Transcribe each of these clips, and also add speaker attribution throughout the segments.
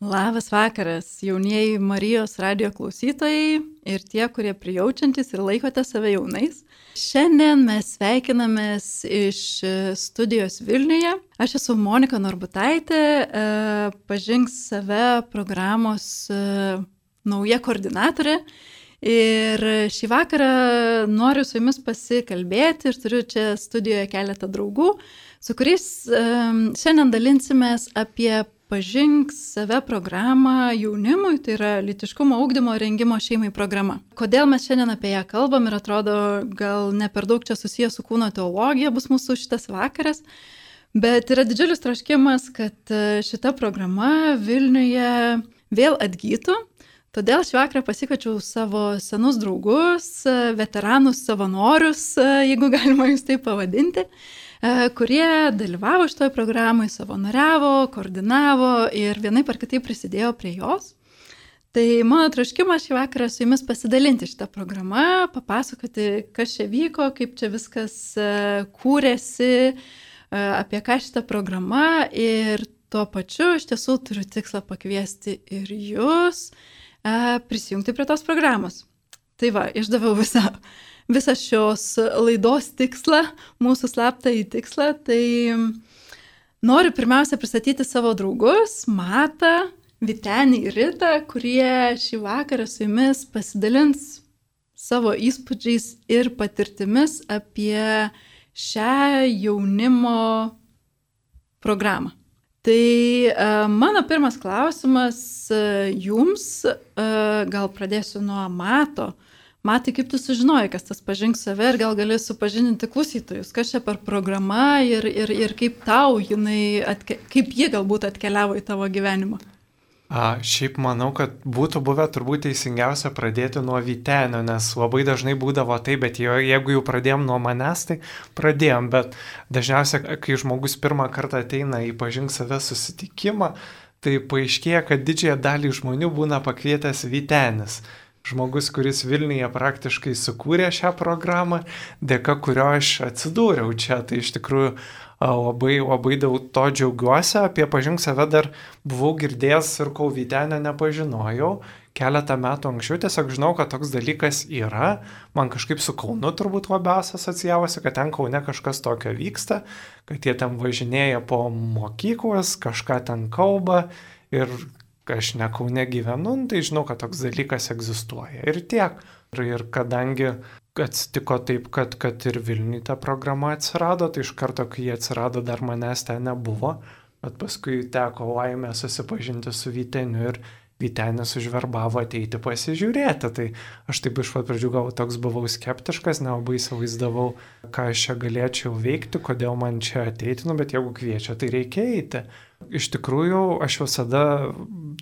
Speaker 1: Labas vakaras, jaunieji Marijos radio klausytojai ir tie, kurie prijaučiantis ir laikote save jaunais. Šiandien mes sveikinamės iš studijos Vilniuje. Aš esu Monika Norbutaitė, e, pažink save programos e, nauja koordinatorė. Ir šį vakarą noriu su jumis pasikalbėti ir turiu čia studijoje keletą draugų, su kuriais e, šiandien dalinsimės apie Pažink save programą jaunimui, tai yra litiškumo augdymo rengimo šeimai programa. Kodėl mes šiandien apie ją kalbam ir atrodo gal ne per daug čia susijęs su kūno teologija bus mūsų šitas vakaras, bet yra didžiulis troškimas, kad e, šita programa Vilniuje vėl atgytų. Todėl šį vakarą pasikviečiau savo senus draugus, e, veteranus, savanorius, e, jeigu galima jūs taip pavadinti kurie dalyvavo šitoje programoje, savanoriavo, koordinavo ir vienai par kitaip prisidėjo prie jos. Tai mano troškimas šį vakarą su jumis pasidalinti šitą programą, papasakoti, kas čia vyko, kaip čia viskas e, kūrėsi, e, apie ką šitą programą ir tuo pačiu iš tiesų turiu tikslą pakviesti ir jūs prisijungti prie tos programos. Tai va, išdaviau visą visą šios laidos tikslą, mūsų slaptą į tikslą, tai noriu pirmiausia pristatyti savo draugus, Matą, Vitenį ir Ritą, kurie šį vakarą su jumis pasidalins savo įspūdžiais ir patirtimis apie šią jaunimo programą. Tai uh, mano pirmas klausimas uh, jums, uh, gal pradėsiu nuo Mato. Matai, kaip tu sužinojai, kas tas pažink save ir gal gali supažindinti klausytojus, kas čia per programa ir, ir, ir kaip tau jinai, atke, kaip ji galbūt atkeliavo į tavo gyvenimą.
Speaker 2: A, šiaip manau, kad būtų buvę turbūt teisingiausia pradėti nuo Vytenio, nes labai dažnai būdavo tai, bet jo, jeigu jau pradėjom nuo manęs, tai pradėjom, bet dažniausiai, kai žmogus pirmą kartą ateina į pažink save susitikimą, tai paaiškėja, kad didžiąją dalį žmonių būna pakvietęs Vytenis žmogus, kuris Vilniuje praktiškai sukūrė šią programą, dėka kurio aš atsidūriau čia. Tai iš tikrųjų labai, labai daug to džiaugiuosi. Apie pažink save dar buvau girdėjęs ir kol Vytenę nepažinojau. Keletą metų anksčiau tiesiog žinau, kad toks dalykas yra. Man kažkaip su Kaunu turbūt labiausiai asocijavosi, kad ten Kaune kažkas tokio vyksta, kad jie ten važinėja po mokyklas, kažką ten kalba ir aš ne Kaune gyvenu, nu, tai žinau, kad toks dalykas egzistuoja. Ir tiek. Ir, ir kadangi atsitiko taip, kad, kad ir Vilniui ta programa atsirado, tai iš karto, kai jie atsirado, dar manęs ten nebuvo, bet paskui teko laimę susipažinti su Vyteniu ir Vytenis užverbavo ateiti pasižiūrėti. Tai aš taip iš pat pradžių gal toks buvau skeptiškas, nelabai įsivaizdavau, ką aš čia galėčiau veikti, kodėl man čia ateiti, nu, bet jeigu kviečia, tai reikia eiti. Iš tikrųjų, aš visada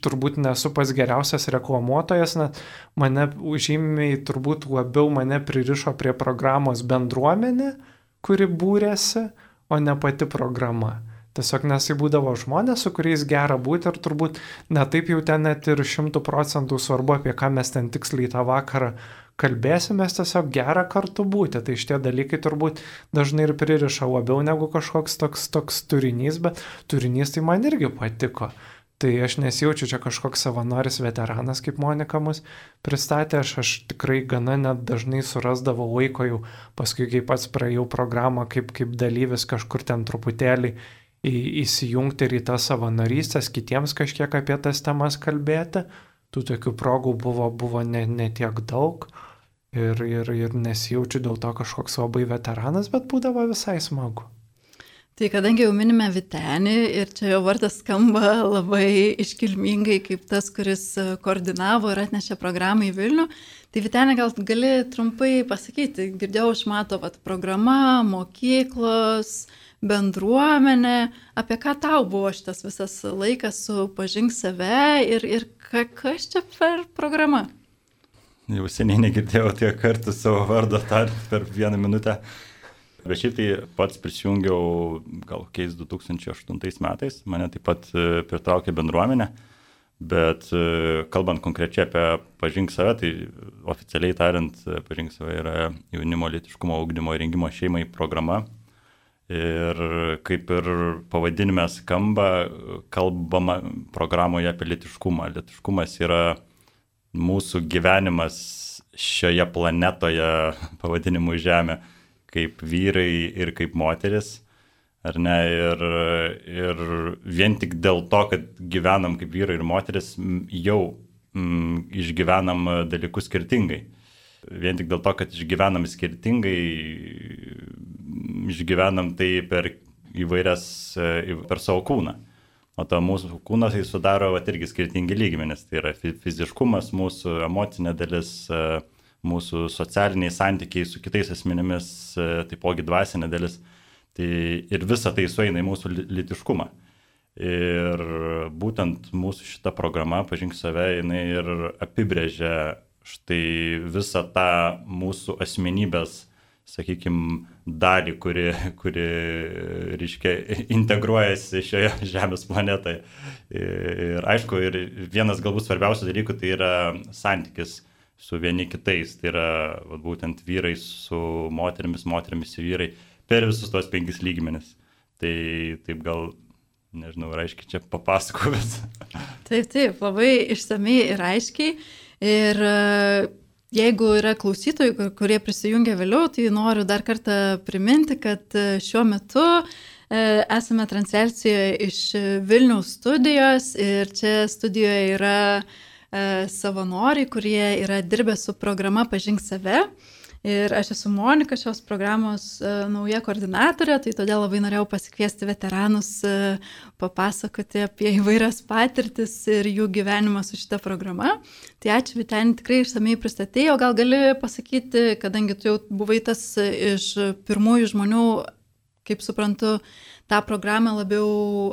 Speaker 2: turbūt nesu pats geriausias reklamuotojas, net mane žymiai turbūt labiau mane pririšo prie programos bendruomenė, kuri būrėsi, o ne pati programa. Tiesiog nes tai būdavo žmonės, su kuriais gera būti ir turbūt netaip jau ten net ir šimtų procentų svarbu, apie ką mes ten tiksliai tą vakarą kalbėsimės tiesiog gera kartu būti. Tai šitie dalykai turbūt dažnai ir pririša labiau negu kažkoks toks, toks turinys, bet turinys tai man irgi patiko. Tai aš nesijaučiu čia kažkoks savanoris veteranas, kaip Monika mus pristatė, aš, aš tikrai gana net dažnai surasdavau laiko jau paskui, kai pats praėjau programą kaip, kaip dalyvis kažkur ten truputėlį į, įsijungti ir į tą savanorystės, kitiems kažkiek apie tas temas kalbėti. Tų tokių progų buvo, buvo ne, ne tiek daug ir, ir, ir nesijaučiu dėl to kažkoks labai veteranas, bet būdavo visai smagu.
Speaker 1: Tai kadangi jau minime Vitenį ir čia jo vardas skamba labai iškilmingai kaip tas, kuris koordinavo ir atnešė programą į Vilnių, tai Vitenė gal gali trumpai pasakyti, girdėjau iš mato, vat, programa, mokyklos, bendruomenė, apie ką tau buvo šitas visas laikas su pažink save ir, ir ka, kas čia per programa?
Speaker 3: jau seniai negirdėjau tiek kartų savo vardo tart per vieną minutę. Bet šiaip tai pats prisijungiau gal keis 2008 metais, mane taip pat e, pritraukė bendruomenė, bet e, kalbant konkrečiai apie pažink save, tai oficialiai tariant, pažink save yra jaunimo litiškumo augdymo įrengimo šeimai programa. Ir kaip ir pavadinime skamba, kalbama programoje apie litiškumą. Litiškumas yra mūsų gyvenimas šioje planetoje, pavadinimu Žemė, kaip vyrai ir kaip moteris. Ar ne? Ir, ir vien tik dėl to, kad gyvenam kaip vyrai ir moteris, jau mm, išgyvenam dalykus skirtingai. Vien tik dėl to, kad išgyvenam skirtingai, išgyvenam tai per įvairias, per savo kūną. O ta mūsų kūnas tai sudaro vat, irgi skirtingi lygmenys. Tai yra fiziškumas, mūsų emocinė dalis, mūsų socialiniai santykiai su kitais asmenimis, taipogi dvasinė dalis. Tai ir visa tai sueina į mūsų litiškumą. Ir būtent mūsų šita programa, pažink save, jinai ir apibrėžia štai visą tą mūsų asmenybės, sakykime, dalį, kuri, kuri reiškia, integruojasi šioje Žemės planetoje. Ir aišku, ir vienas galbūt svarbiausių dalykų tai yra santykis su vieni kitais, tai yra va, būtent vyrai su moterimis, moterimis ir vyrai per visus tos penkis lygmenis. Tai taip gal nežinau, ar aiškiai čia papasakau, bet.
Speaker 1: Taip, taip, labai išsamei ir aiškiai. Ir jeigu yra klausytojų, kurie prisijungia vėliau, tai noriu dar kartą priminti, kad e, šiuo metu e, esame transliacijoje iš Vilniaus studijos ir čia studijoje yra savanoriai, kurie yra dirbę su programa Pažink save. Ir aš esu Monika, šios programos uh, nauja koordinatorė, tai todėl labai norėjau pasikviesti veteranus uh, papasakoti apie įvairias patirtis ir jų gyvenimą su šita programa. Tai ačiū, Vitenį, tikrai išsamei pristatėjai, o gal gali pasakyti, kadangi tu jau buvai tas iš pirmųjų žmonių, kaip suprantu, tą programą labiau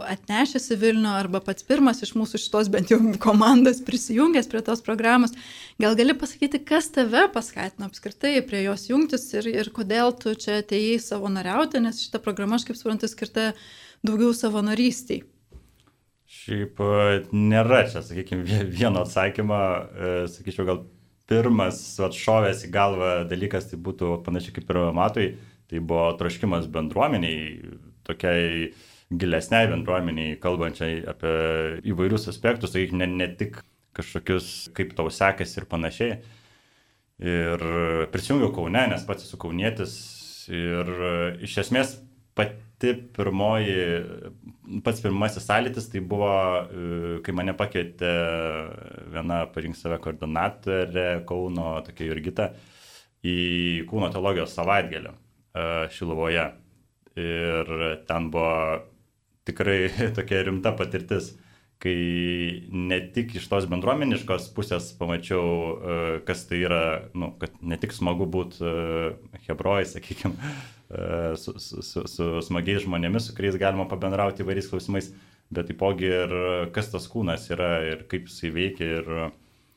Speaker 1: atnešęs į Vilnių arba pats pirmas iš mūsų šitos bent jau komandos prisijungęs prie tos programos. Gal gali pasakyti, kas tave paskatino apskritai prie jos jungtis ir, ir kodėl tu čia atėjai savanoriauti, nes šita programa, aš kaip suprantu, skirta daugiau savanorystiai.
Speaker 3: Šiaip e, nėra čia, sakykime, vieno atsakymo, e, sakyčiau, gal pirmas atšovęs į galvą dalykas tai būtų panašiai kaip ir matui, tai buvo troškimas bendruomeniai tokiai gilesniai bendruomeniai, kalbančiai apie įvairius aspektus, tai ne, ne tik kažkokius, kaip tau sekasi ir panašiai. Ir prisijungiau Kaune, nes pats esu kaunietis ir iš esmės pati pirmoji, pats pirmasis sąlytis tai buvo, kai mane pakvietė viena parink save koordinatorė Kauno, tokia Jurgita, į kūno teologijos savaitgalį Šilovoje. Ir ten buvo tikrai tokia rimta patirtis, kai ne tik iš tos bendruomeniškos pusės pamačiau, e, kas tai yra, nu, kad ne tik smagu būti e, hebrojai, sakykime, su, su, su, su smagiais žmonėmis, su kuriais galima pabendrauti įvairiais klausimais, bet taipogi ir kas tas kūnas yra ir kaip jisai veikia ir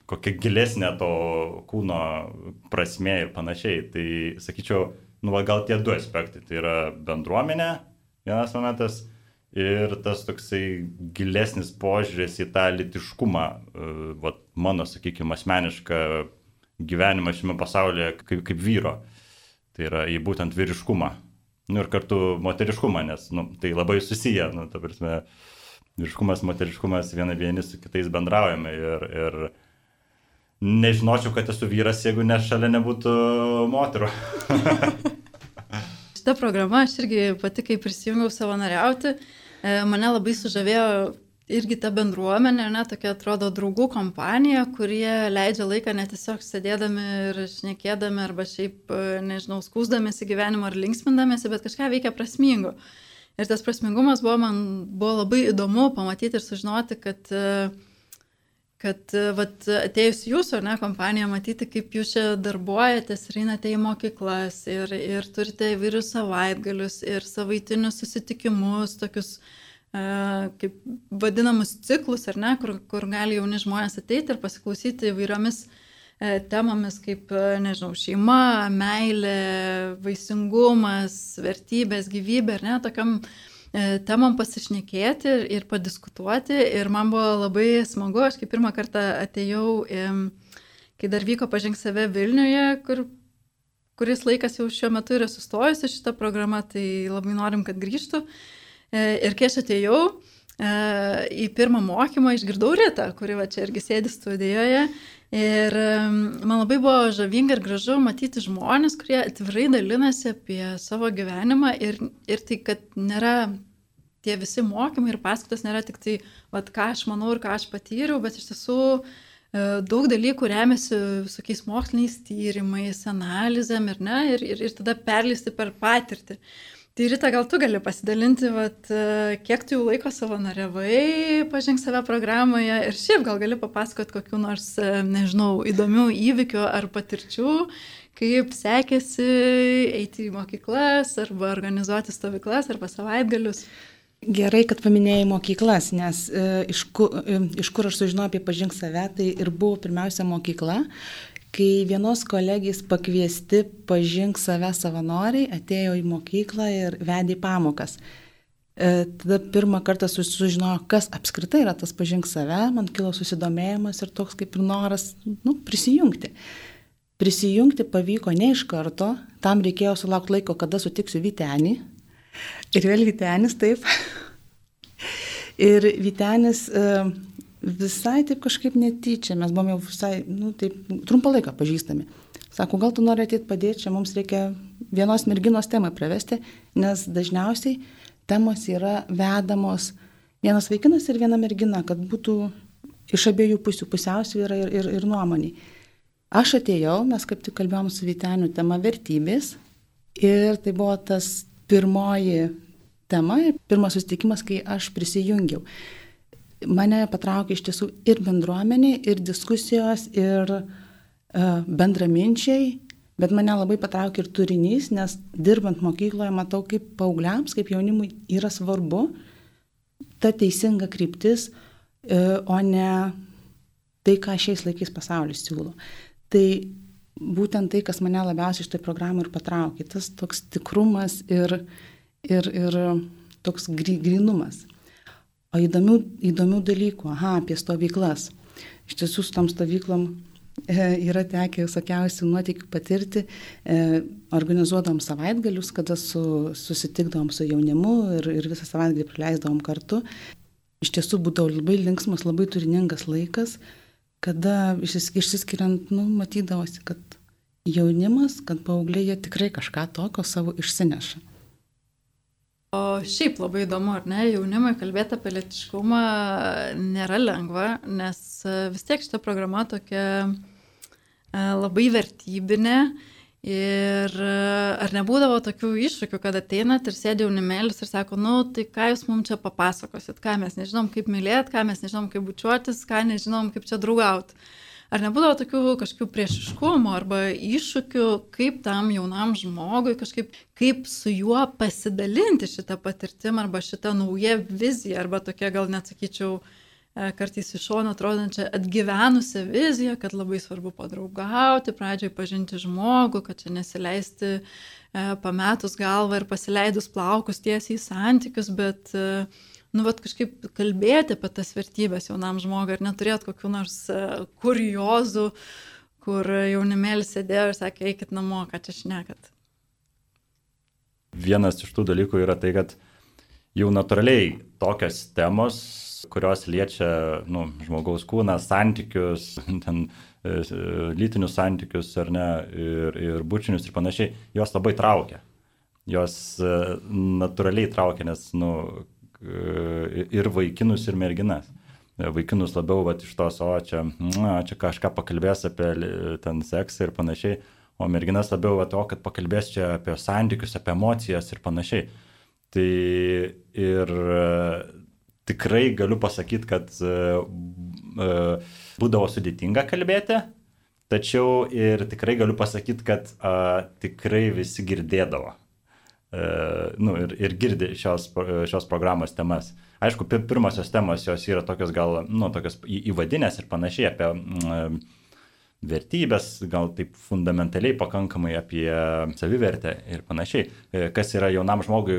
Speaker 3: kokia gilesnė to kūno prasme ir panašiai. Tai sakyčiau, nu, va, gal tie du aspektai. Tai yra bendruomenė, vienas momentas, ir tas toksai gilesnis požiūris į tą litiškumą, e, va, mano, sakykime, asmenišką gyvenimą šiame pasaulyje kaip, kaip vyro. Tai yra į būtent vyriškumą. Nu, ir kartu moteriškumą, nes nu, tai labai susiję, nu, ta prasme, vyriškumas, moteriškumas viena vieni su kitais bendraujame ir, ir nežinočiau, kad esu vyras, jeigu ne šalia nebūtų moterų.
Speaker 1: Šitą programą aš irgi pati, kai prisijungiau savanoriauti, e, mane labai sužavėjo irgi ta bendruomenė, ne, tokia atrodo draugų kompanija, kurie leidžia laiką ne tiesiog sėdėdami ir šnekėdami arba šiaip, e, nežinau, skūsdamėsi gyvenimo ar linksmindamėsi, bet kažką veikia prasmingo. Ir tas prasmingumas buvo man buvo labai įdomu pamatyti ir sužinoti, kad uh, kad vat, atėjus jūsų, ne, kompanija, matyti, kaip jūs čia darbuojatės ir einate į mokyklas ir, ir turite įvairius savaitgalius ir savaitinius susitikimus, tokius uh, kaip vadinamus ciklus, ar ne, kur, kur gali jauni žmonės ateiti ir pasiklausyti įvairiomis uh, temomis kaip, uh, nežinau, šeima, meilė, vaisingumas, vertybės, gyvybė, ar ne, tokiam uh, E, temom pasišnekėti ir padiskutuoti. Ir man buvo labai smagu, aš kaip pirmą kartą atėjau, kai dar vyko pažink save Vilniuje, kur kuris laikas jau šiuo metu yra sustojusi šita programa, tai labai norim, kad grįžtų. E, ir kai aš atėjau e, į pirmą mokymą, išgirdau Ritą, kuri va čia irgi sėdi studijoje. Ir man labai buvo žavinga ir gražu matyti žmonės, kurie atvirai dalinasi apie savo gyvenimą ir, ir tai, kad nėra tie visi mokymai ir paskaitos nėra tik tai, vat, ką aš manau ir ką aš patyriau, bet iš tiesų uh, E, daug dalykų remiasi visokiais moksliniais tyrimais, analizėm ir, ne, ir, ir, ir tada perlisti per patirtį. Tai Rita, gal tu gali pasidalinti, vat, e, kiek tu jau laiko savanoriavai, pažink save programoje ir šiaip gal gali papasakot kokiu nors, e, nežinau, įdomių įvykių ar patirčių, kaip sekėsi eiti į mokyklas arba organizuoti stovyklas arba savaitgalius.
Speaker 4: Gerai, kad paminėjai mokyklas, nes e, iš, kur, e, iš kur aš sužinojau apie pažink save, tai ir buvo pirmiausia mokykla, kai vienos kolegijos pakviesti pažink save savanoriai atėjo į mokyklą ir vedė pamokas. E, tada pirmą kartą sužinojau, kas apskritai yra tas pažink save, man kilo susidomėjimas ir toks kaip ir noras nu, prisijungti. Prisijungti pavyko ne iš karto, tam reikėjo sulaukti laiko, kada sutiksiu Vitenį, Ir vėl Vitenis, taip. Ir Vitenis e, visai taip kažkaip netyčia, mes buvome jau visai, nu, taip, trumpą laiką pažįstami. Sako, gal tu nori ateit padėti, čia mums reikia vienos merginos temą pravesti, nes dažniausiai temos yra vedamos vienas vaikinas ir viena mergina, kad būtų iš abiejų pusių pusiausvyrą ir, ir, ir nuomoniai. Aš atėjau, mes kaip tik kalbėjom su Viteniu tema vertybės ir tai buvo tas pirmoji tema ir pirmas susitikimas, kai aš prisijungiau. Mane patraukė iš tiesų ir bendruomenė, ir diskusijos, ir uh, bendraminčiai, bet mane labai patraukė ir turinys, nes dirbant mokykloje matau, kaip paaugliams, kaip jaunimui yra svarbu ta teisinga kryptis, uh, o ne tai, ką šiais laikais pasaulis siūlo. Tai būtent tai, kas mane labiausiai iš tai programų ir patraukė, tas toks tikrumas ir, ir, ir toks grinumas. O įdomių, įdomių dalykų, aha, apie stovyklas. Iš tiesų, su tom stovyklom e, yra tekę visokiausių nuotykių patirti. E, organizuodom savaitgalius, kada su, susitikdom su jaunimu ir, ir visą savaitgalį praleisdom kartu. Iš tiesų būdavo labai linksmas, labai turiningas laikas kada išsiskiriant, nu, matydavosi, kad jaunimas, kad paaugliai jie tikrai kažką tokio savo išsineša.
Speaker 1: O šiaip labai įdomu, ar ne, jaunimui kalbėti apie lėtiškumą nėra lengva, nes vis tiek šita programa tokia e, labai vertybinė Ir e, ar nebūdavo tokių iššūkių, kad ateinat ir sėdė jaunimėlis ir sako, nu, tai ką jūs mums čia papasakosit, ką mes nežinom, kaip mylėti, ką mes nežinom, kaip bučiuotis, ką nežinom, kaip čia draugauti. Ar nebūdavo tokių kažkokių priešiškumų arba iššūkių, kaip tam jaunam žmogui kažkaip, kaip su juo pasidalinti šitą patirtimą arba šitą naują viziją arba tokia gal net sakyčiau, uh, kartais iš šono atrodančią atgyvenusią viziją, kad labai svarbu padraugauti, pradžioj pažinti žmogų, kad čia nesileisti e, pametus galvą ir pasileidus plaukus tiesiai į santykius, bet, e, nu, vat kažkaip kalbėti apie tas vertybės jaunam žmogui ir neturėt kokių nors kuriozų, kur jaunimėlis sėdėjo ir sakė, eikit namo, ką čia šnekat.
Speaker 3: Vienas iš tų dalykų yra tai, kad jau natūraliai tokios temos kurios liečia nu, žmogaus kūną, santykius, ten e, lytinius santykius ar ne, ir, ir bučinius ir panašiai, jos labai traukia. Jos e, natūraliai traukia, nes nu, e, ir vaikinus, ir merginas. Vaikinus labiau vat, iš tos, o čia, na, čia kažką pakalbės apie ten seksą ir panašiai, o merginas labiau, vat, o kad pakalbės čia apie santykius, apie emocijas ir panašiai. Tai ir tikrai galiu pasakyti, kad uh, būdavo sudėtinga kalbėti, tačiau ir tikrai galiu pasakyti, kad tikrai visi girdėdavo. Nu, ir, ir girdi šios, šios programos temas. Aišku, pirmosios temos jos yra tokios gal, nu, tokios įvadinės ir panašiai apie vertybės, gal taip fundamentaliai pakankamai apie savivertę ir panašiai, kas yra jaunam žmogui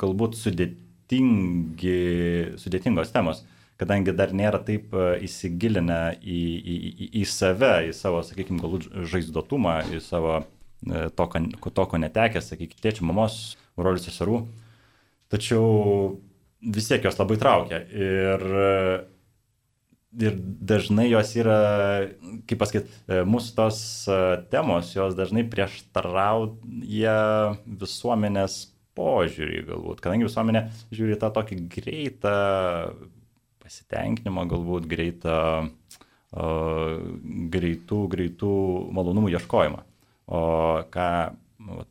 Speaker 3: galbūt sudėtingos temos, kadangi dar nėra taip e, įsigilinę į, į, į, į save, į savo, sakykime, galbūt žaizdotumą, į savo to, to ko netekęs, sakykime, tėčių, mamos, brolių, seserų. Tačiau vis tiek jos labai traukia. Ir, ir dažnai jos yra, kaip pasakyti, mūsų tos temos, jos dažnai prieštarauja visuomenės požiūrį galbūt, kadangi visuomenė žiūri tą tokį greitą pasitenkinimą, galbūt greitą, uh, greitų, greitų malonumų ieškojimą. O ką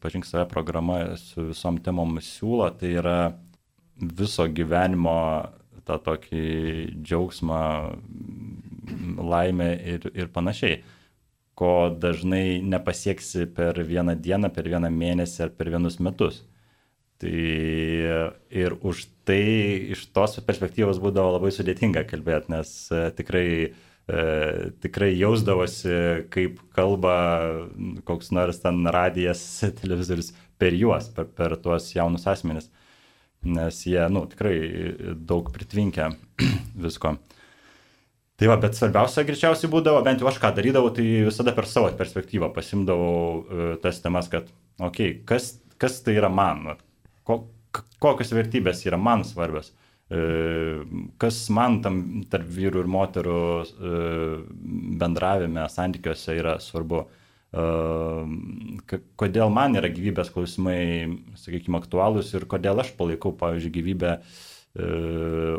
Speaker 3: pažink save programa su visom temom siūlo, tai yra viso gyvenimo tą tokį džiaugsmą, laimę ir, ir panašiai, ko dažnai nepasieksi per vieną dieną, per vieną mėnesį ar per vienus metus. Tai ir už tai iš tos perspektyvos būdavo labai sudėtinga kalbėti, nes e, tikrai, e, tikrai jausdavosi, kaip kalba koks nors ten radijas, televizorius per juos, per, per tuos jaunus asmenis, nes jie, nu, tikrai daug pritvinkia visko. Tai va, bet svarbiausia greičiausiai būdavo, bent jau aš ką darydavau, tai visada per savo perspektyvą pasimdavau uh, tas temas, kad, okei, okay, kas, kas tai yra man, ko, kokios vertybės yra man svarbios, e, kas man tam tarp vyrų ir moterų e, bendravime, santykiuose yra svarbu, e, kodėl man yra gyvybės klausimai, sakykime, aktualūs ir kodėl aš palaikau, pavyzdžiui, gyvybę,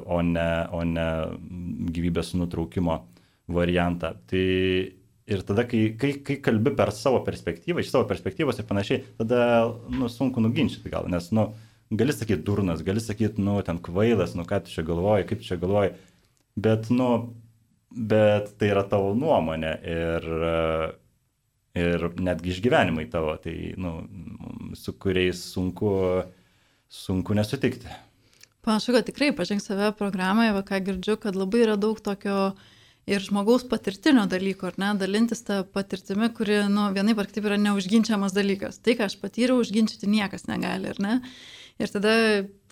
Speaker 3: o ne, o ne gyvybės nutraukimo variantą. Tai ir tada, kai, kai, kai kalbi per savo perspektyvą, iš savo perspektyvos ir panašiai, tada nu, sunku nuginčyti gal, nes, nu, gali sakyti durnas, gali sakyti, nu, ten kvailas, nu, ką tu čia galvoji, kaip čia galvoji, bet, nu, bet tai yra tavo nuomonė ir, ir netgi išgyvenimai tavo, tai, nu, su kuriais sunku, sunku nesutikti.
Speaker 1: Panašu, kad tikrai pažink save programoje, va ką girdžiu, kad labai yra daug tokio ir žmogaus patirtinio dalyko, ar ne, dalintis tą patirtimi, kuri, nu, vienaip ar kitaip yra neužginčiamas dalykas. Tai, ką aš patyriau, užginčyti niekas negali, ar ne? Ir tada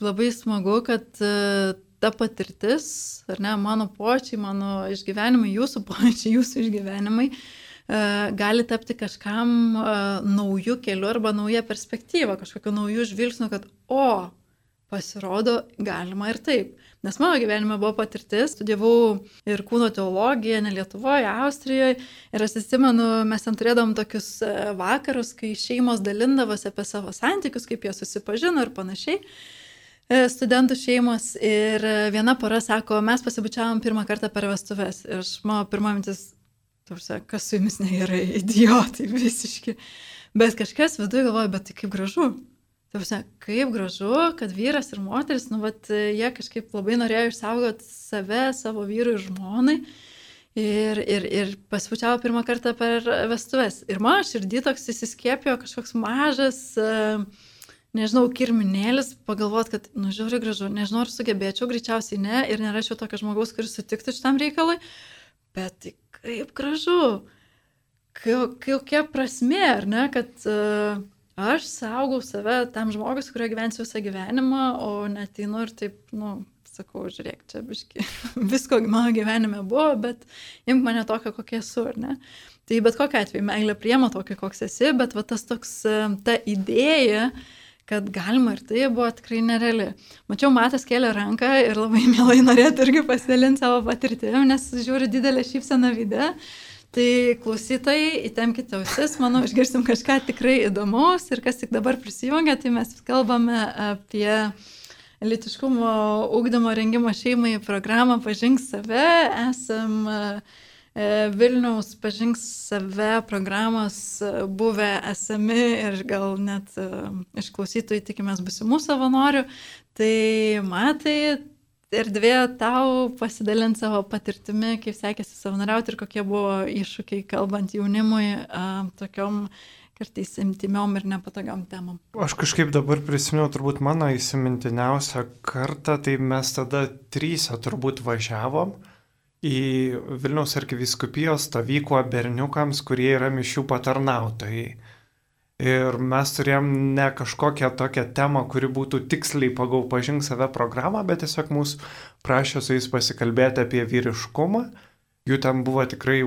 Speaker 1: labai smagu, kad e, ta patirtis, ar ne, mano počiai, mano išgyvenimai, jūsų počiai, jūsų išgyvenimai e, gali tapti kažkam e, naujų kelių arba nauja perspektyva, kažkokiu naujų žvilgsniu, kad o, pasirodo, galima ir taip. Nes mano gyvenime buvo patirtis, studijavau ir kūno teologiją, ne Lietuvoje, Austrijoje. Ir aš atsimenu, mes ten turėdom tokius e, vakarus, kai šeimos dalindavosi apie savo santykius, kaip jie susipažino ir panašiai. E, studentų šeimos ir viena pora sako, mes pasibučiavom pirmą kartą per vestuves. Ir aš mano pirma mintis, tarsi, kas su jumis negerai, idiotai visiški. Bet kažkas viduje galvoja, bet tai kaip gražu. Tavose, kaip gražu, kad vyras ir moteris, nu, vat, jie kažkaip labai norėjo išsaugoti save, savo vyrui ir žmonai. Ir, ir, ir pasipučiavo pirmą kartą per vestuves. Ir mano širdį toks įsiskėpėjo kažkoks mažas, nežinau, kirminėlis, pagalvot, kad, nu, žiūri gražu, nežinau, ar sugebėčiau, greičiausiai ne, ir nerašiau tokio žmogaus, kuris sutiktų šitam reikalui, bet tai kaip gražu, kokia prasme, ar ne, kad uh, aš saugau save tam žmogui, su kuriuo gyvensiu visą gyvenimą, o neteinu ir taip, nu, sakau, žiūrėk, čia biški, visko mano gyvenime buvo, bet imk mane tokią, kokia esu, ar ne? Tai bet kokia atveju meilė priema tokį, koks esi, bet va tas toks, e, ta idėja, kad galima ir tai buvo tikrai nereali. Mačiau, Matas kėlė ranką ir labai mielai norėtų irgi pasidalinti savo patirtim, nes žiūri didelę šypseną vidę. Tai klausytojai, įtemkite ausis, manau, išgirsim kažką tikrai įdomaus ir kas tik dabar prisijungia, tai mes kalbame apie litiškumo ūkdymo rengimo šeimai programą Pažink save. Esam e, Vilniaus Pažink save programos buvę esami ir gal net e, iš klausytojų tikimės busimų savanorių. Tai matai, erdvė tau pasidalinti savo patirtimi, kaip sekėsi savanoriauti ir kokie buvo iššūkiai kalbant jaunimui tokiom kartais imtimiom ir nepatogiom temom.
Speaker 2: Aš kažkaip dabar prisiminiau turbūt mano įsimintiniausią kartą, tai mes tada trysą turbūt važiavom į Vilniaus arkiviskupijos stovyklą berniukams, kurie yra mišių patarnautojai. Ir mes turėjom ne kažkokią tokią temą, kuri būtų tiksliai pagal pažink save programą, bet tiesiog mūsų prašė su jais pasikalbėti apie vyriškumą jų ten buvo tikrai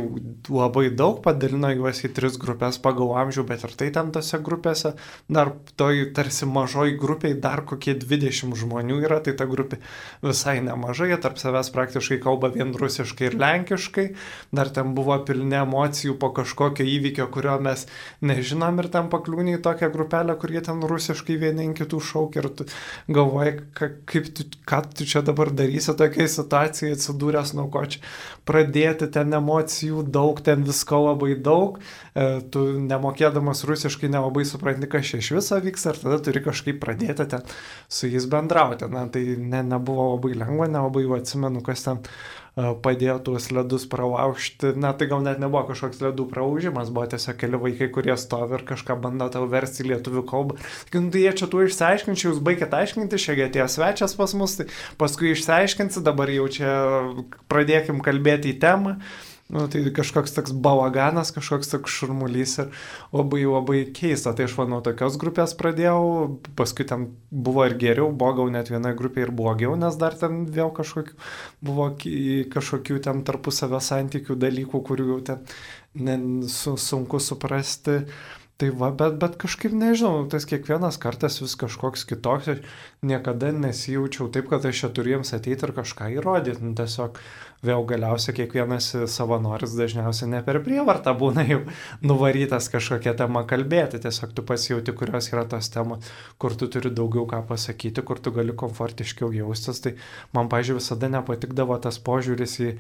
Speaker 2: labai daug, padalino juos į tris grupės pagal amžių, bet ir tai ten tose grupėse, dar toj tarsi mažoj grupiai dar kokie 20 žmonių yra, tai ta grupė visai nemažai, tarp savęs praktiškai kalba vien rusiškai ir lenkiškai, dar ten buvo pilni emocijų po kažkokio įvykio, kurio mes nežinom ir ten pakliūni į tokią grupelę, kur jie ten rusiškai vieni kitų šaukia ir tu galvoji, ka, kaip tu, ką tu čia dabar darysi tokiai situacijai atsidūręs, nuo ko čia pradėti įdėti ten emocijų daug, ten visko labai daug, e, tu nemokėdamas rusiškai nelabai supranti, kas čia iš viso vyks, ir tada turi kažkaip pradėti ten su jais bendrauti. Na, tai ne, nebuvo labai lengva, nelabai jau atsimenu, kas ten padėjo tuos ledus pralaužti. Na, tai gal net nebuvo kažkoks ledų pralaužimas, buvo tiesiog keli vaikai, kurie stovi ir kažką bando tau versti lietuvių kalbą. Tai, nu, tai jie čia tu išsiaiškinčiau, jūs baigėte aiškinti, šiandien atėjo svečias pas mus, tai paskui išsiaiškinsi, dabar jau čia pradėkim kalbėti į temą. Nu, tai kažkoks toks balaganas, kažkoks toks šurmulys ir labai labai keista. Tai aš manau, tokios grupės pradėjau, paskui ten buvo ir geriau, buvo gal net vienoje grupėje ir blogiau, nes dar ten vėl kažkokių buvo kažkokių ten tarpusavio santykių dalykų, kurių jau ten ne, su, sunku suprasti. Tai va, bet, bet kažkaip nežinau, tas kiekvienas kartas vis kažkoks kitoks, aš niekada nesijaučiau taip, kad aš čia turiu jiems ateiti ir kažką įrodyti. Nu, tiesiog vėl galiausiai kiekvienas savanoris dažniausiai ne per prievartą būna jau nuvarytas kažkokią temą kalbėti, tiesiog tu pasijauti, kurios yra tos temos, kur tu turi daugiau ką pasakyti, kur tu gali komfortiškiau jaustis. Tai man, pažiūrėjau, visada nepatikdavo tas požiūris į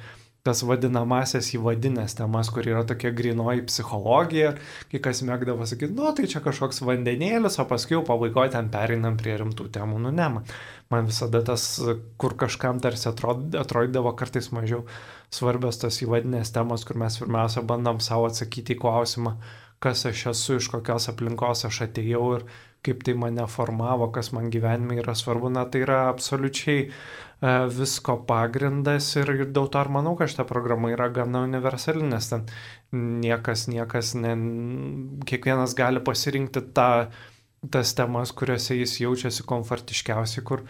Speaker 2: tas vadinamasias įvadinės temas, kur yra tokia grinoji psichologija, kai kas mėgdavo sakyti, nu tai čia kažkoks vandenėlis, o paskui jau pabaigoje ten pereinam prie rimtų temų, nu ne, man, man visada tas, kur kažkam tarsi atrodydavo kartais mažiau svarbios tas įvadinės temos, kur mes pirmiausia bandom savo atsakyti į klausimą, kas aš esu, iš kokios aplinkos aš atėjau ir kaip tai mane formavo, kas man gyvenime yra svarbu, na tai yra absoliučiai E, visko pagrindas ir, dėl to ar manau, kad šita programa yra gana universali, nes ten niekas, niekas, ne, kiekvienas gali pasirinkti tą, tas temas, kuriuose jis jaučiasi komfortiškiausiai, kur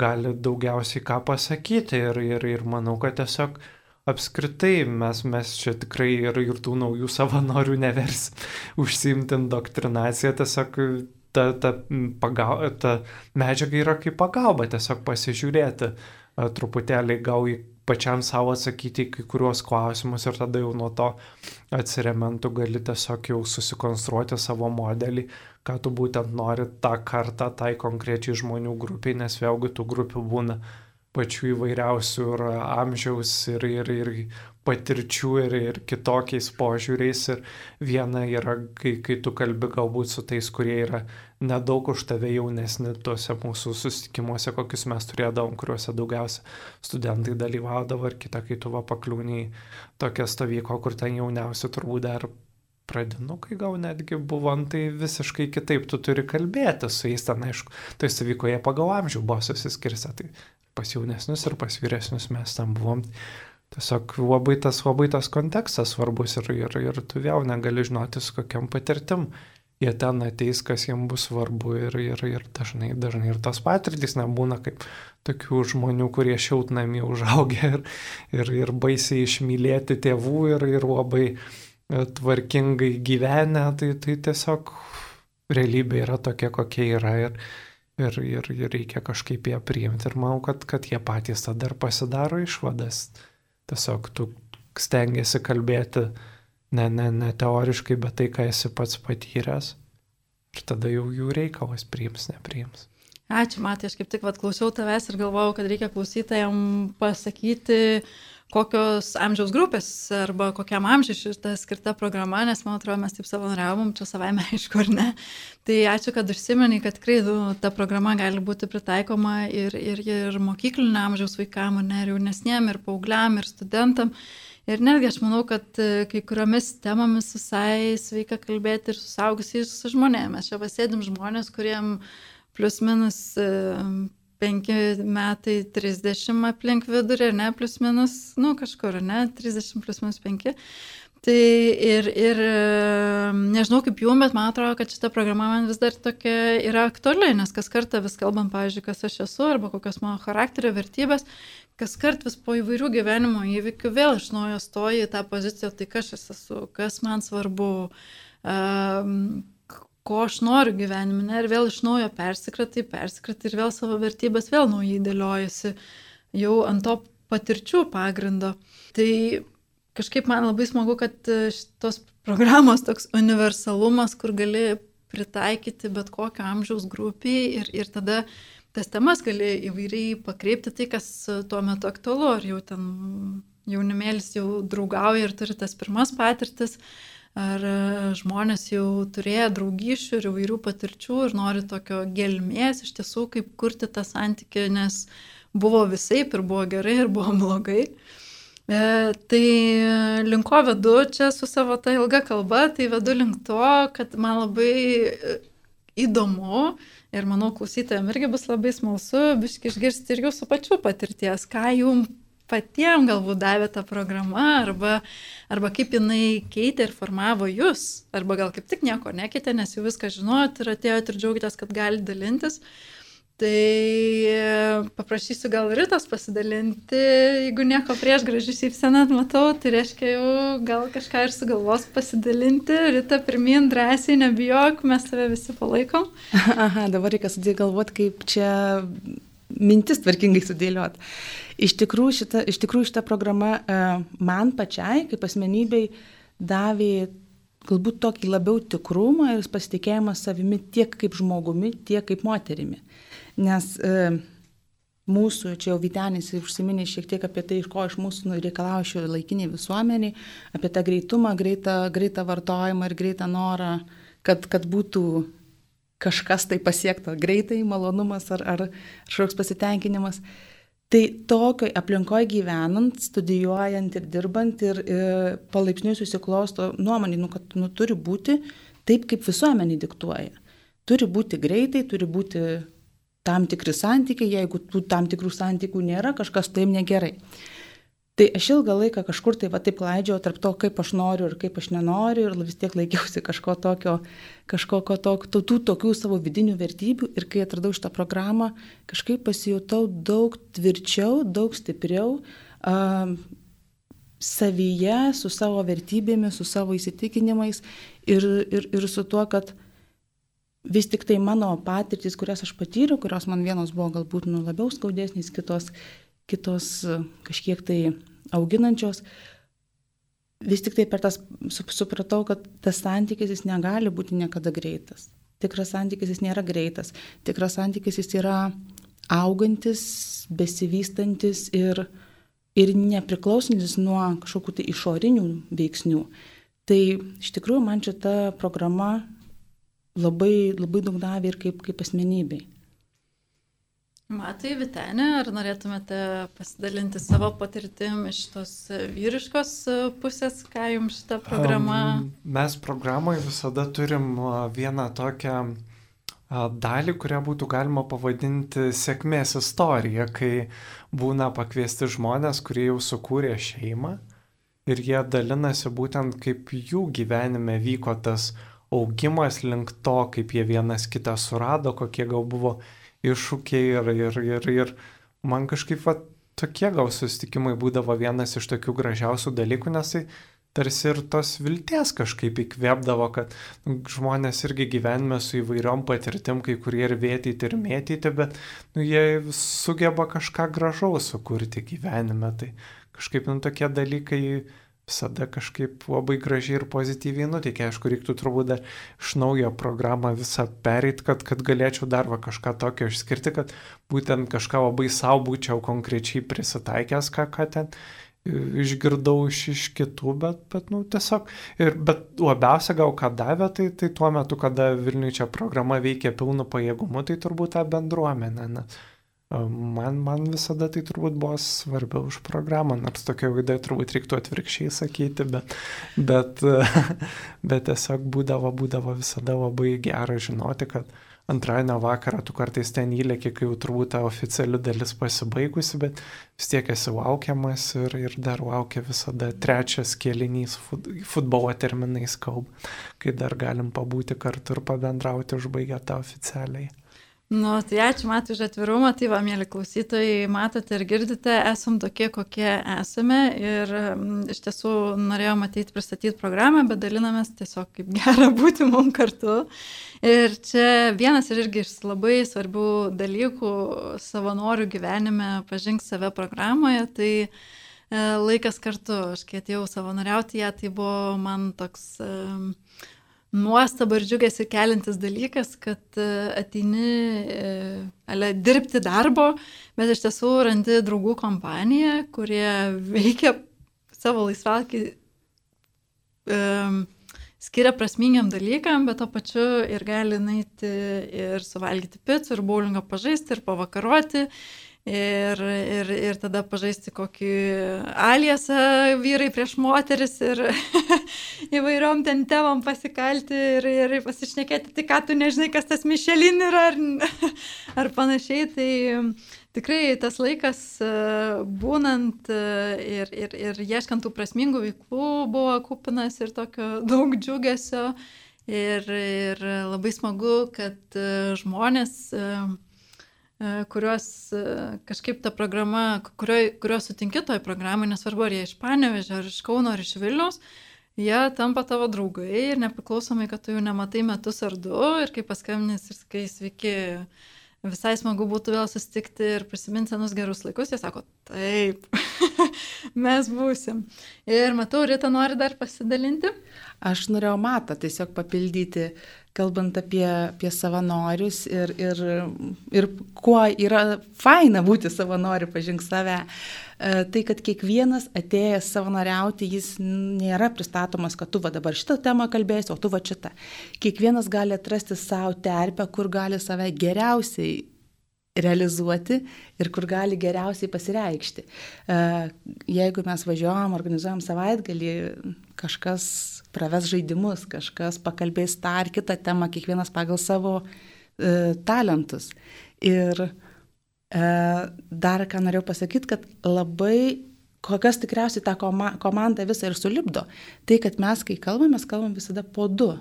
Speaker 2: gali daugiausiai ką pasakyti ir, ir, ir manau, kad tiesiog apskritai mes, mes čia tikrai ir, ir tų naujų savanorių nevers užsimti indoktrinaciją, tiesiog ta, ta, pagal, ta medžiaga yra kaip pagalba, tiesiog pasižiūrėti truputėlį gal į pačiam savo atsakyti į kai kuriuos klausimus ir tada jau nuo to atsirementų gali tiesiog jau susikonstruoti savo modelį, ką tu būtent nori tą kartą tai konkrečiai žmonių grupiai, nes vėlgi tų grupių būna pačių įvairiausių ir amžiaus ir, ir, ir patirčių ir, ir kitokiais požiūriais. Ir viena yra, kai, kai tu kalbi galbūt su tais, kurie yra nedaug už tave jaunesni tuose mūsų susitikimuose, kokius mes turėdavom, kuriuose daugiausia studentai dalyvaudavo, ir kita, kai tu va pakliūni į tokią stovyklą, kur ten jauniausi turbūt dar pradinukai gal netgi buvo, tai visiškai kitaip tu turi kalbėti su jais, ten aišku, tai stovykloje pagal amžių buvo susiskirsta, tai pas jaunesnius ir pas vyresnius mes tam buvom. Tiesiog labai tas, labai tas kontekstas svarbus ir, ir, ir tu vėl negali žinoti, su kokiam patirtim jie ten ateis, kas jiems bus svarbu ir, ir, ir dažnai, dažnai ir tos patirtys nebūna kaip tokių žmonių, kurie šiautnami užaugę ir, ir, ir baisiai išmylėti tėvų ir, ir labai e, tvarkingai gyvenę, tai, tai tiesiog realybė yra tokia, kokia yra ir, ir, ir, ir reikia kažkaip ją priimti ir manau, kad, kad jie patys tada ir pasidaro išvadas. Tiesiog tu stengiasi kalbėti ne, ne, ne teoriškai, bet tai, ką esi pats patyręs. Ir tada jau jų reikalas priims, nepriims.
Speaker 1: Ačiū, Matai, aš kaip tik vat, klausiau tavęs ir galvojau, kad reikia klausytojams pasakyti, kokios amžiaus grupės arba kokiam amžiui šita skirta programa, nes man atrodo, mes taip savanoriavom, čia savaime aišku, ar ne. Tai ačiū, kad užsimeni, kad tikrai nu, ta programa gali būti pritaikoma ir, ir, ir mokyklinio amžiaus vaikam, ne, ir jaunesniem, ir paaugliam, ir studentam. Ir netgi aš manau, kad e, kai kuriomis temomis visai sveika kalbėti ir su saugusiais žmonėmis. Čia pasėdim žmonės, kuriem plus minus penki metai 30 aplink vidurį, ne, plus minus, nu kažkur, ne, 30 plus minus 5. Tai ir, ir nežinau kaip jum, bet man atrodo, kad šita programa man vis dar tokia yra aktuali, nes kas kartą vis kalbam, pavyzdžiui, kas aš esu arba kokios mano charakterio vertybės, kas kart vis po įvairių gyvenimo įvykių vėl iš naujo stoji į tą poziciją, tai kas aš esu, kas man svarbu, um, ko aš noriu gyvenime, ne, ir vėl iš naujo persikratai, persikratai ir vėl savo vertybės vėl naujai dėliojasi jau ant to patirčių pagrindo. Tai kažkaip man labai smagu, kad e, šitos programos toks universalumas, kur gali pritaikyti bet kokio amžiaus grupiai ir, ir tada tas temas gali įvairiai pakreipti tai, kas tuo metu aktualu, ar jau ten jaunimėlis jau draugauja ir turi tas pirmas patirtis, ar e, žmonės jau turėjo draugyšių ir įvairių patirčių ir nori tokio gelmės iš tiesų, kaip kurti tą santykį, nes buvo visai ir buvo gerai ir buvo blogai. E, tai linko vedu čia su savo ta ilga kalba, tai vedu link to, kad man labai e, įdomu ir manau klausytojams irgi bus labai smalsu biški išgirsti ir jūsų pačių patirties, ką jums patiems galbūt davė ta programa, arba, arba kaip jinai keitė ir formavo jūs, arba gal kaip tik nieko nekeitė, nes jau viską žinojot ir atėjot ir džiaugitės, kad gali dalintis. Tai e, paprašysiu gal rytos pasidalinti, jeigu nieko prieš gražiai šypseną matau, tai reiškia jau gal kažką ir sugalvos pasidalinti. Ryta pirmin, drąsiai, nebijok, mes tave visi palaikom.
Speaker 4: Aha, dabar reikia sudėti galvoti, kaip čia mintis tvarkingai sudėliot. Iš tikrųjų, šita, iš tikrųjų šita programa e, man pačiai, kaip asmenybei, davė galbūt tokį labiau tikrumą ir pasitikėjimą savimi tiek kaip žmogumi, tiek kaip moterimi. Nes e, mūsų, čia jau Vitenis užsiminė šiek tiek apie tai, iš ko iš mūsų nu, reikalauja šio laikiniai visuomeniai, apie tą greitumą, greitą, greitą vartojimą ir greitą norą, kad, kad būtų kažkas tai pasiekta greitai, malonumas ar, ar kažkoks pasitenkinimas. Tai tokioj aplinkoje gyvenant, studijuojant ir dirbant ir, ir palaipsniui susiklosto nuomonė, nu, kad nu, turi būti taip, kaip visuomenė diktuoja. Turi būti greitai, turi būti tam tikri santykiai, jeigu tų tam tikrų santykių nėra, kažkas taip negerai. Tai aš ilgą laiką kažkur tai va taip klaidžiau tarp to, kaip aš noriu ir kaip aš nenoriu ir vis tiek laikiausi kažko tokio, kažkokio tokio, tų, tų tokių savo vidinių vertybių ir kai atradau šitą programą, kažkaip pasijutau daug tvirčiau, daug stipriau uh, savyje, su savo vertybėmis, su savo įsitikinimais ir, ir, ir su tuo, kad vis tik tai mano patirtis, kurias aš patyriau, kurios man vienos buvo galbūt nu, labiau skaudesnės, kitos, kitos e, kažkiek tai auginančios, vis tik tai per tas supratau, kad tas santykis jis negali būti niekada greitas. Tikras santykis jis nėra greitas. Tikras santykis jis yra augantis, besivystantis ir, ir nepriklausantis nuo kažkokių tai išorinių veiksnių. Tai iš tikrųjų man šita programa labai, labai daug davė ir kaip, kaip asmenybei.
Speaker 1: Matai, Vitenė, ar norėtumėte pasidalinti savo patirtim iš tos vyriškos pusės, ką jums šita programa?
Speaker 2: Mes programoje visada turim vieną tokią dalį, kurią būtų galima pavadinti sėkmės istorija, kai būna pakviesti žmonės, kurie jau sukūrė šeimą ir jie dalinasi būtent kaip jų gyvenime vyko tas augimas link to, kaip jie vienas kitą surado, kokie gal buvo iššūkiai ir, ir, ir, ir man kažkaip va, tokie gal susitikimai būdavo vienas iš tokių gražiausių dalykų, nes tai tarsi ir tos vilties kažkaip įkvėpdavo, kad žmonės irgi gyvenime su įvairiom patirtim, kai kurie ir vėtyti, ir mėtyti, bet nu, jie sugeba kažką gražaus sukurti gyvenime. Tai kažkaip nu, tokie dalykai visada kažkaip labai gražiai ir pozityviai nuteikia. Aišku, reiktų turbūt dar iš naujo programą visą pereit, kad, kad galėčiau dar va kažką tokio išskirti, kad būtent kažką labai savo būčiau konkrečiai prisitaikęs, ką, ką ten išgirdau iš, iš kitų, bet, bet, nu, tiesiog. Ir, bet labiausia gal ką davė, tai, tai tuo metu, kada Vilniuje čia programa veikia pilnu pajėgumu, tai turbūt tą bendruomenę. Nes Man, man visada tai turbūt buvo svarbiau už programą, nors tokia vaida turbūt reiktų atvirkščiai sakyti, bet, bet, bet tiesiog būdavo, būdavo visada labai gera žinoti, kad antradienio vakarą tu kartais ten įlėki, kai jau turbūt ta oficiali dalis pasibaigusi, bet vis tiek esi laukiamas ir, ir dar laukia visada trečias kėlinys fut, futbolo terminais kalb, kai dar galim pabūti kartu ir pabendrauti užbaigę tą oficialiai.
Speaker 1: Nu, tai ačiū Matui už atvirumą, tai va, mėly klausytojai, matote ir girdite, esam tokie, kokie esame. Ir m, iš tiesų norėjom ateiti pristatyti programą, bet dalinamės tiesiog kaip gera būti mums kartu. Ir čia vienas ir irgi iš labai svarbių dalykų savanorių gyvenime pažink save programoje, tai e, laikas kartu, aš kai atėjau savanoriauti ją, tai buvo man toks... E, nuostabą ir džiugesi kelintis dalykas, kad e, ateini e, ale, dirbti darbo, bet iš tiesų randi draugų kompaniją, kurie veikia savo laisvalkį, um, skiria prasmingiam dalykam, bet to pačiu ir gali naiti ir suvalgyti pizzą, ir bowlingo pažaisti, ir pavakaroti, Ir, ir, ir tada pažaisti kokį aliasą vyrai prieš moteris ir įvairiom ten temom pasikalti ir, ir pasišnekėti, tai ką tu nežinai, kas tas Mišelin yra ar, ar panašiai. Tai tikrai tas laikas būnant ir, ir, ir ieškant tų prasmingų veiklų buvo kupinas ir tokio daug džiugesio. Ir, ir labai smagu, kad žmonės E, kuriuos e, kažkaip ta programa, kurio, kuriuos sutinki toj programai, nesvarbu ar jie iš Panevežio, ar iš Kauno, ar iš Vilniaus, jie tampa tavo draugai ir nepriklausomai, kad tu jų nematai metus ar du ir kai paskambinės ir sakai sveiki, visai smagu būtų vėl susitikti ir prisiminti senus gerus laikus, jie sako, taip, mes būsim. Ir matau, Rita nori dar pasidalinti.
Speaker 4: Aš norėjau matą tiesiog papildyti, kalbant apie, apie savanorius ir, ir, ir kuo yra faina būti savanoriu, pažink save. E, tai, kad kiekvienas atėjęs savanoriauti, jis nėra pristatomas, kad tu va dabar šitą temą kalbėsi, o tu va šitą. Kiekvienas gali atrasti savo terpę, kur gali save geriausiai realizuoti ir kur gali geriausiai pasireikšti. E, jeigu mes važiuojam, organizuojam savaitgalį, kažkas praves žaidimus, kažkas pakalbės tą ar kitą temą, kiekvienas pagal savo e, talentus. Ir e, dar ką norėjau pasakyti, kad labai kokias tikriausiai tą komandą visą ir sulibdo. Tai, kad mes, kai kalbame, mes kalbam visada po du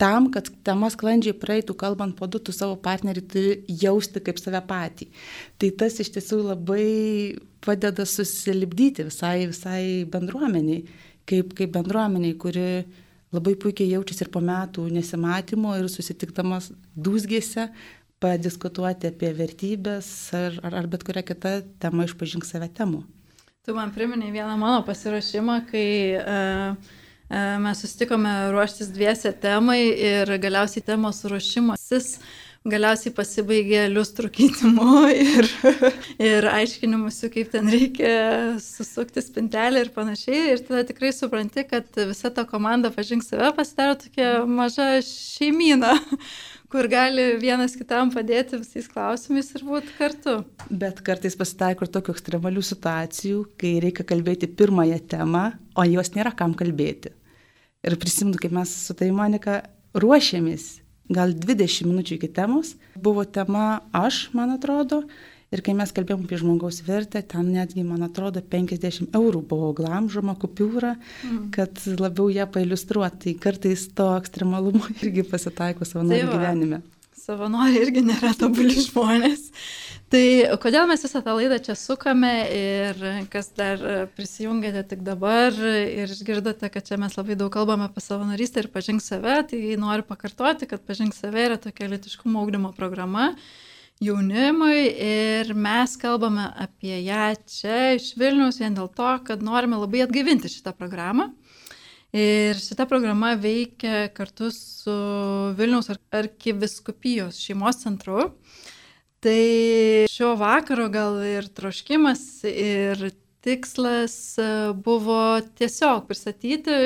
Speaker 4: tam, kad tema sklandžiai praeitų, kalbant po du, tu savo partnerį turi jausti kaip save patį. Tai tas iš tiesų labai padeda susilibdyti visai, visai bendruomeniai, kaip, kaip bendruomeniai, kuri labai puikiai jaučiasi ir po metų nesimatymo ir susitikdamas dūzgėse padiskutuoti apie vertybės ar, ar, ar bet kurią kitą temą išpažink save temų.
Speaker 1: Tu man priminai vieną mano pasirašymą, kai uh, mes susitikome ruoštis dviese temai ir galiausiai temos ruošimasis galiausiai pasibaigė liustrų keitimu ir, ir aiškinimusi, kaip ten reikia susukti spintelę ir panašiai. Ir tada tikrai supranti, kad visa ta komanda pažink save pasidaro tokia maža šeimyna kur gali vienas kitam padėti visais klausimais ir būti kartu.
Speaker 4: Bet kartais pasitaiko ir tokių ekstremalių situacijų, kai reikia kalbėti pirmąją temą, o jos nėra kam kalbėti. Ir prisimenu, kaip mes su tai Monika ruošėmės, gal 20 minučių iki temos, buvo tema aš, man atrodo, ir kai mes kalbėjom apie žmogaus vertę, ten netgi, man atrodo, 50 eurų buvo glamžoma kupiūra, mm. kad labiau ją pailustruoti. Tai kartais to ekstremalumo irgi pasitaiko savo tai gyvenime.
Speaker 1: Savanoriai irgi nėra tobuli žmonės. Tai kodėl mes visą tą laidą čia sukame ir kas dar prisijungėte tik dabar ir išgirdote, kad čia mes labai daug kalbame apie savanorystę ir pažink save, tai noriu pakartoti, kad pažink save yra tokia litiškumo augdymo programa jaunimui ir mes kalbame apie ją čia iš Vilnius vien dėl to, kad norime labai atgaivinti šitą programą. Ir šita programa veikia kartu su Vilniaus arkiviskupijos šeimos centru. Tai šio vakaro gal ir troškimas, ir tikslas e, buvo tiesiog pristatyti,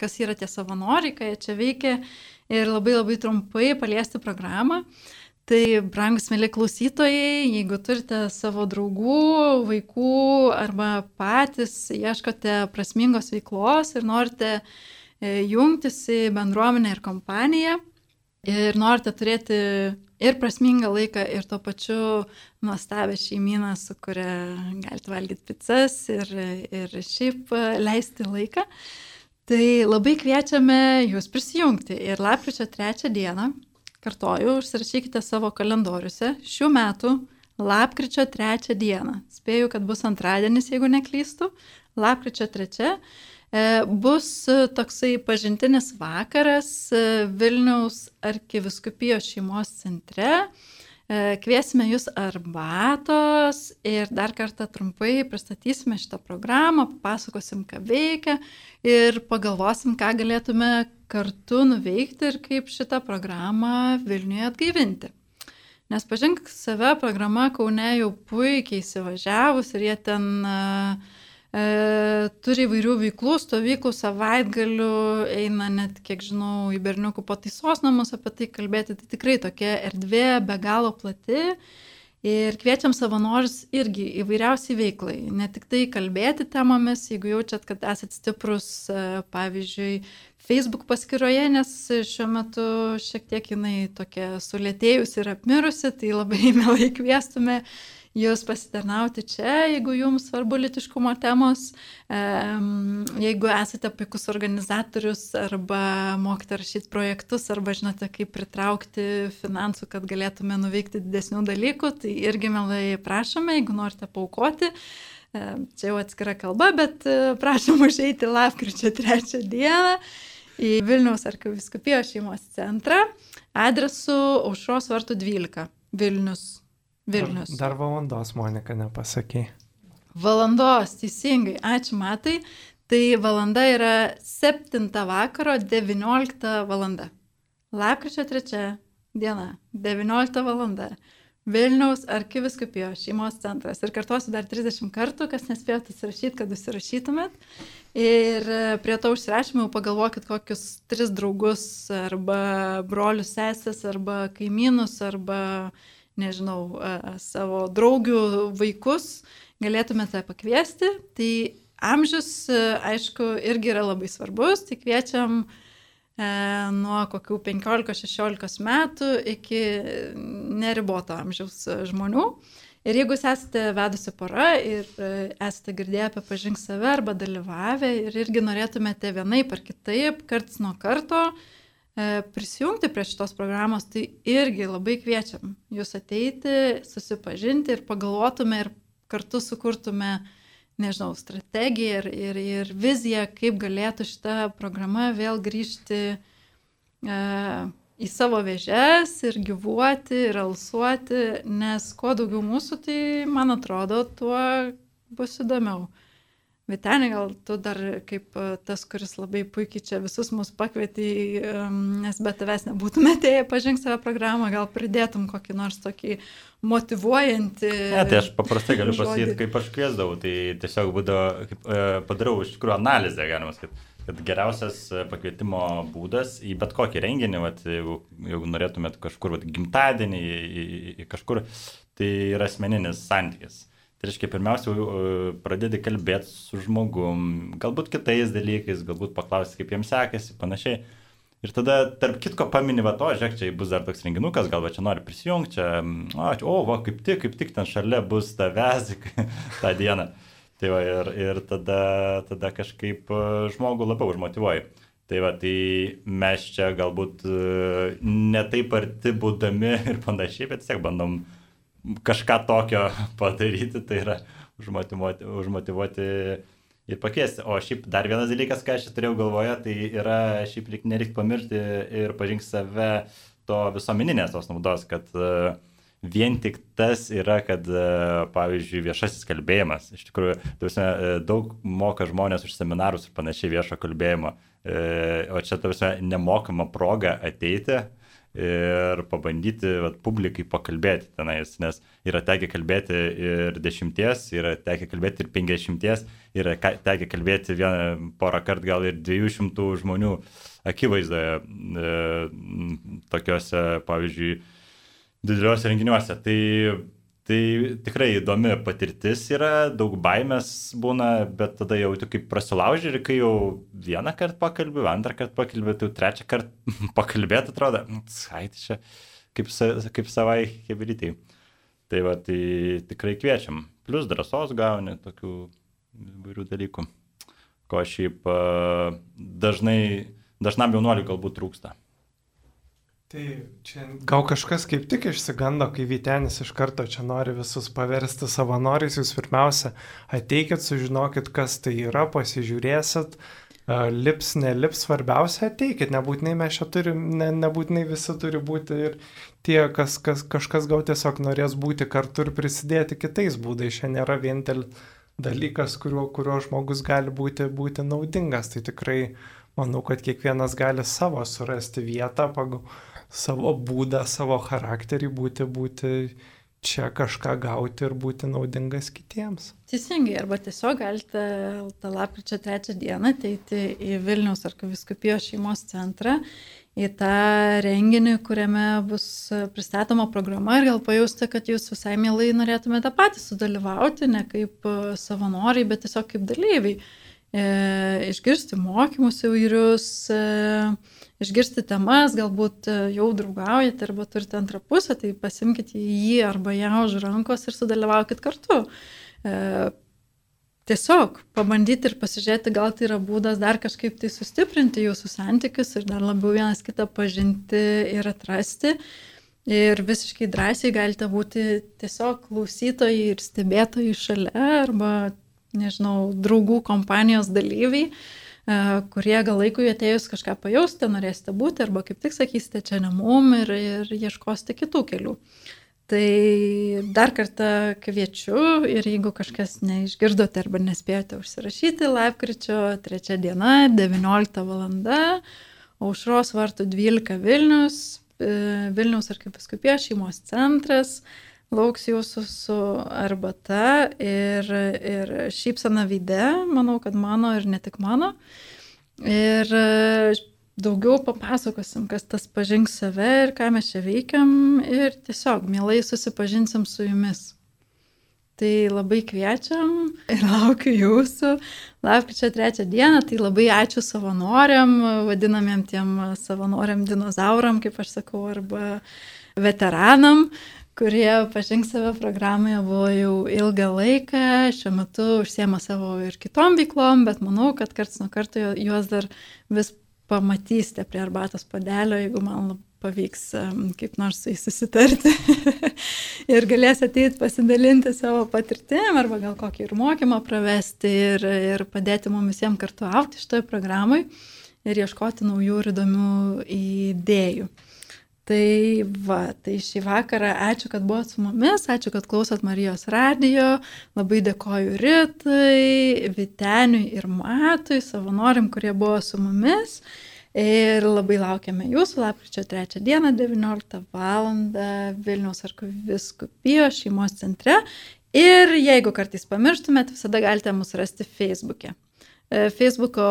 Speaker 1: kas yra tie savanoriai, ką jie čia veikia ir labai labai trumpai paliesti programą. Tai, brangus mėly klausytojai, jeigu turite savo draugų, vaikų arba patys ieškote prasmingos veiklos ir norite e, jungtis į bendruomenę ir kompaniją, ir norite turėti ir prasmingą laiką, ir tuo pačiu nuostabę šeimyną, su kuria galite valgyti pizzas ir, ir šiaip leisti laiką, tai labai kviečiame jūs prisijungti. Ir lapkričio trečią dieną, kartoju, užsirašykite savo kalendoriuose šių metų lapkričio trečią dieną. Spėju, kad bus antradienis, jeigu neklystu. Lapkričio trečia E, bus e, toksai pažintinis vakaras e, Vilniaus arkiviskupijos šeimos centre. Kviesime jūs arbatos ir dar kartą trumpai pristatysime šitą programą, papasakosim, ką veikia ir pagalvosim, ką galėtume kartu nuveikti ir kaip šitą programą Vilniuje atgaivinti. Nes pažink save programa Kaune jau puikiai įsivažiavus ir jie ten uh, E, turi įvairių veiklų, stovyklų, savaitgalių, eina net, kiek žinau, į berniukų pataisos namus apie tai kalbėti. Tai tikrai tokia erdvė be galo plati. Ir kviečiam savanorius irgi įvairiausiai veiklai. Ne tik tai kalbėti temomis, jeigu jaučiat, kad esat stiprus, e, pavyzdžiui, Facebook paskyroje, nes šiuo metu šiek tiek jinai tokia sulėtėjusi ir apmirusi, tai labai mielai kviestume jūs pasitarnauti čia, jeigu jums svarbu litiškumo temos, jeigu esate puikus organizatorius arba mokite rašyti projektus arba žinote, kaip pritraukti finansų, kad galėtume nuveikti didesnių dalykų, tai irgi melai prašome, jeigu norite paukoti. Čia jau atskira kalba, bet e, prašom užeiti lapkričio trečią dieną į Vilniaus arkiviskupijos šeimos centrą adresu Aušros vartų 12 Vilnius Vilnius.
Speaker 2: Dar valandos, Monika, nepasakė.
Speaker 1: Valandos, teisingai, ačiū matai. Tai valanda yra 7 vakaro 19 valanda. Lapkričio 3 diena, 19 valanda. Vilniaus arkiviskupijos šeimos centras. Ir kartuosiu dar 30 kartų, kas nespėjote įsirašyti, kad užsirašytumėt. Ir prie to užsirašymo pagalvokit kokius tris draugus, arba brolius sesės, arba kaimynus, arba uh, nežinau, savo draugių vaikus galėtumėte pakviesti. Tai amžius, aišku, irgi yra labai svarbus, tai kviečiam e, nuo kokių 15-16 metų iki neriboto amžiaus žmonių. Ir jeigu esate vedusi pora ir e, esate girdėję apie pažink save arba dalyvavę ir irgi norėtumėte vienaip ar kitaip, karts nuo karto, E, prisijungti prie šitos programos, tai irgi labai kviečiam jūs ateiti, susipažinti ir pagalvotume ir kartu sukurtume, nežinau, strategiją ir, ir, ir viziją, kaip galėtų šita programa vėl grįžti e, į savo vėžes ir gyvuoti, ir alsuoti, nes kuo daugiau mūsų, tai man atrodo, tuo bus įdomiau. Vitenė, gal tu dar kaip e, tas, kuris labai puikiai čia visus mus pakvietė, nes be tavęs nebūtume atėję pažink save programą, gal pridėtum kokį nors tokį motivuojantį.
Speaker 3: Ne, tai aš paprastai galiu pasakyti, kaip aš kviesdavau, tai tiesiog būdavo, kaip, e, padarau iš tikrųjų analizę, galima sakyti kad geriausias e, pakvietimo būdas į bet kokį renginį, vat, jeigu, jeigu norėtumėt kažkur vat, gimtadienį, į, į, į kažkur, tai yra asmeninis santykis. Tai reiškia, pirmiausia, e, pradedi kalbėti su žmogum, galbūt kitais dalykais, galbūt paklausti, kaip jiems sekasi, panašiai. Ir tada, tarp kitko, pamini, va, to, žiūrėk, čia bus dar toks renginukas, gal va čia nori prisijungti, čia, o, čia, o, va, kaip tik, kaip tik ten šalia bus tavęs tą dieną. Tai va, ir, ir tada, tada kažkaip e, žmogų labiau užmotivuoji. Tai va, tai mes čia galbūt e, netaip arti būdami ir panašiai, bet vis tiek bandom uh, kažką tokio padaryti, tai yra užmotivuoti, užmotivuoti ir pakviesti. O šiaip dar vienas dalykas, ką aš turėjau galvoje, tai yra šiaip lik nereikia pamiršti ir pažink save to visuomeninės tos naudos, kad uh, vien tik tas yra, kad, uh, pavyzdžiui, viešasis kalbėjimas, iš tikrųjų, tavusime, uh, daug moka žmonės už seminarus ir panašiai viešo kalbėjimo, o čia, tavusime, nemokama proga ateiti ir pabandyti vat, publikai pakalbėti tenais, nes yra tekę kalbėti ir dešimties, yra tekę kalbėti ir penkdešimties, yra tekę kalbėti vieną porą kartų gal ir dviejų šimtų žmonių akivaizdoje, e, tokiuose, pavyzdžiui, dideliuose renginiuose. Tai Tai tikrai įdomi patirtis yra, daug baimės būna, bet tada jau tu kaip prasilauži ir kai jau vieną kartą pakalbė, antrą kartą pakalbė, tai jau trečią kartą pakalbėti atrodo, nu, ai, tai čia kaip, kaip savai hebrytai. Tai va, tai tikrai kviečiam. Plus drąsos gauni tokių įvairių dalykų, ko šiaip dažnai, dažnam jaunuoliui galbūt trūksta.
Speaker 2: Tai čia gal kažkas kaip tik išsigando, kai Vytenis iš karto čia nori visus paversti savanoriais, jūs pirmiausia ateikit, sužinokit, kas tai yra, pasižiūrėsit, lips, nelips, svarbiausia ateikit, nebūtinai mes čia turim, ne, nebūtinai visi turi būti ir tie, kas, kas kažkas gal tiesiog norės būti kartu ir prisidėti kitais būdais, čia nėra vienintelis dalykas, kuriuo, kuriuo žmogus gali būti, būti naudingas, tai tikrai manau, kad kiekvienas gali savo surasti vietą pagal savo būdą, savo charakterį, būti, būti čia kažką gauti ir būti naudingas kitiems.
Speaker 1: Teisingai, arba tiesiog galite tą lapkričio trečią dieną ateiti į Vilniaus arkiviskupijos šeimos centrą, į tą renginį, kuriame bus pristatoma programa ir gal pajausti, kad jūs visai mielai norėtumėte patys sudalyvauti, ne kaip savanoriai, bet tiesiog kaip dalyviai. E, išgirsti mokymus įvairius. E, išgirsti temas, galbūt e, jau draugaujate arba turite antrą pusę, tai pasimkite jį arba ją už rankos ir sudalyvaukit kartu. E, tiesiog pabandyti ir pasižiūrėti, gal tai yra būdas dar kažkaip tai sustiprinti jūsų santykius ir dar labiau vienas kitą pažinti ir atrasti. Ir visiškai drąsiai galite būti tiesiog klausytojai ir stebėtojai šalia arba, nežinau, draugų kompanijos dalyviai. Uh, kurie gal laikui atėjus kažką pajausite, norėsite būti, arba kaip tik sakysite, čia ne mum ir, ir ieškosite kitų kelių. Tai dar kartą kviečiu ir jeigu kažkas neišgirdote arba nespėjote užsirašyti, lapkričio 3 diena, 19 val. Aušros vartų 12 Vilnius, e, Vilniaus arkiviskupijos šeimos centras, lauks jūsų su arbata ir, ir šypsena veide, manau, kad mano ir ne tik mano. Ir e, daugiau papasakosim, kas tas pažink save ir ką mes čia veikiam ir tiesiog mielai susipažinsim su jumis. Tai labai kviečiam ir laukiu jūsų. Lapkričio trečią dieną, tai labai ačiū savanoriam, vadinamiem tiem savanoriam dinozauram, kaip aš sakau, arba veteranam, kurie pažink save programoje buvo jau ilgą laiką, šiuo metu užsiema savo ir kitom veiklom, bet manau, kad karts nuo karto juos dar vis pamatysite prie arbatos padelio, jeigu man pavyks kaip nors su jais susitarti ir galės ateiti pasidalinti savo patirtim arba gal kokį ir mokymą pravesti ir, ir padėti mums visiems kartu aukti šitoje programai ir ieškoti naujų ir įdomių idėjų. Tai va, tai šį vakarą ačiū, kad buvot su mumis, ačiū, kad klausot Marijos radijo, labai dėkoju Ritai, Viteniui ir Matui, savanorim, kurie buvo su mumis. Ir labai laukiame jūsų lapkričio 3 dieną 19 val. Vilniaus arkiviskupijos šeimos centre. Ir jeigu kartais pamirštumėt, visada galite mus rasti Facebook'e. E, Facebook'o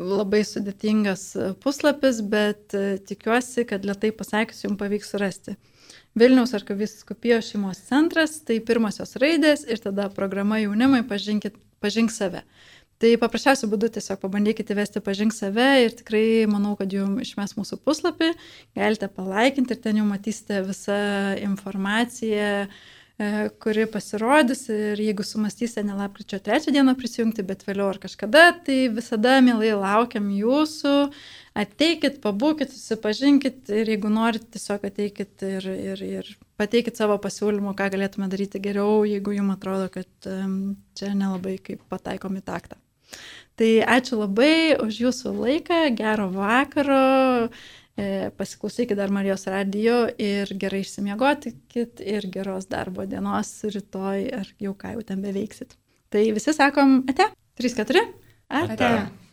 Speaker 1: labai sudėtingas puslapis, bet e, tikiuosi, kad lietai pasakius jums pavyks surasti. Vilniaus arkiviskupijos šeimos centras, tai pirmosios raidės ir tada programa jaunimai pažinkit, pažink save. Tai paprasčiausiu būdu tiesiog pabandykite įvesti pažink save ir tikrai manau, kad jums išmes mūsų puslapį, galite palaikinti ir ten jau matysite visą informaciją, E, kuri pasirodys ir jeigu sumastysite ne lapkričio trečią dieną prisijungti, bet vėliau ar kažkada, tai visada mielai laukiam jūsų, ateikit, pabūkit, susipažinkit ir jeigu norit, tiesiog ateikit ir, ir, ir pateikit savo pasiūlymų, ką galėtume daryti geriau, jeigu jums atrodo, kad čia nelabai kaip pataikom į taktą. Tai ačiū labai už jūsų laiką, gero vakaro. E, pasiklausykit dar Marijos radijo ir gerai išsimiegokit ir geros darbo dienos rytoj ar jau ką jau ten beveiksit. Tai visi sakom, ate? 3-4? Ate. ate.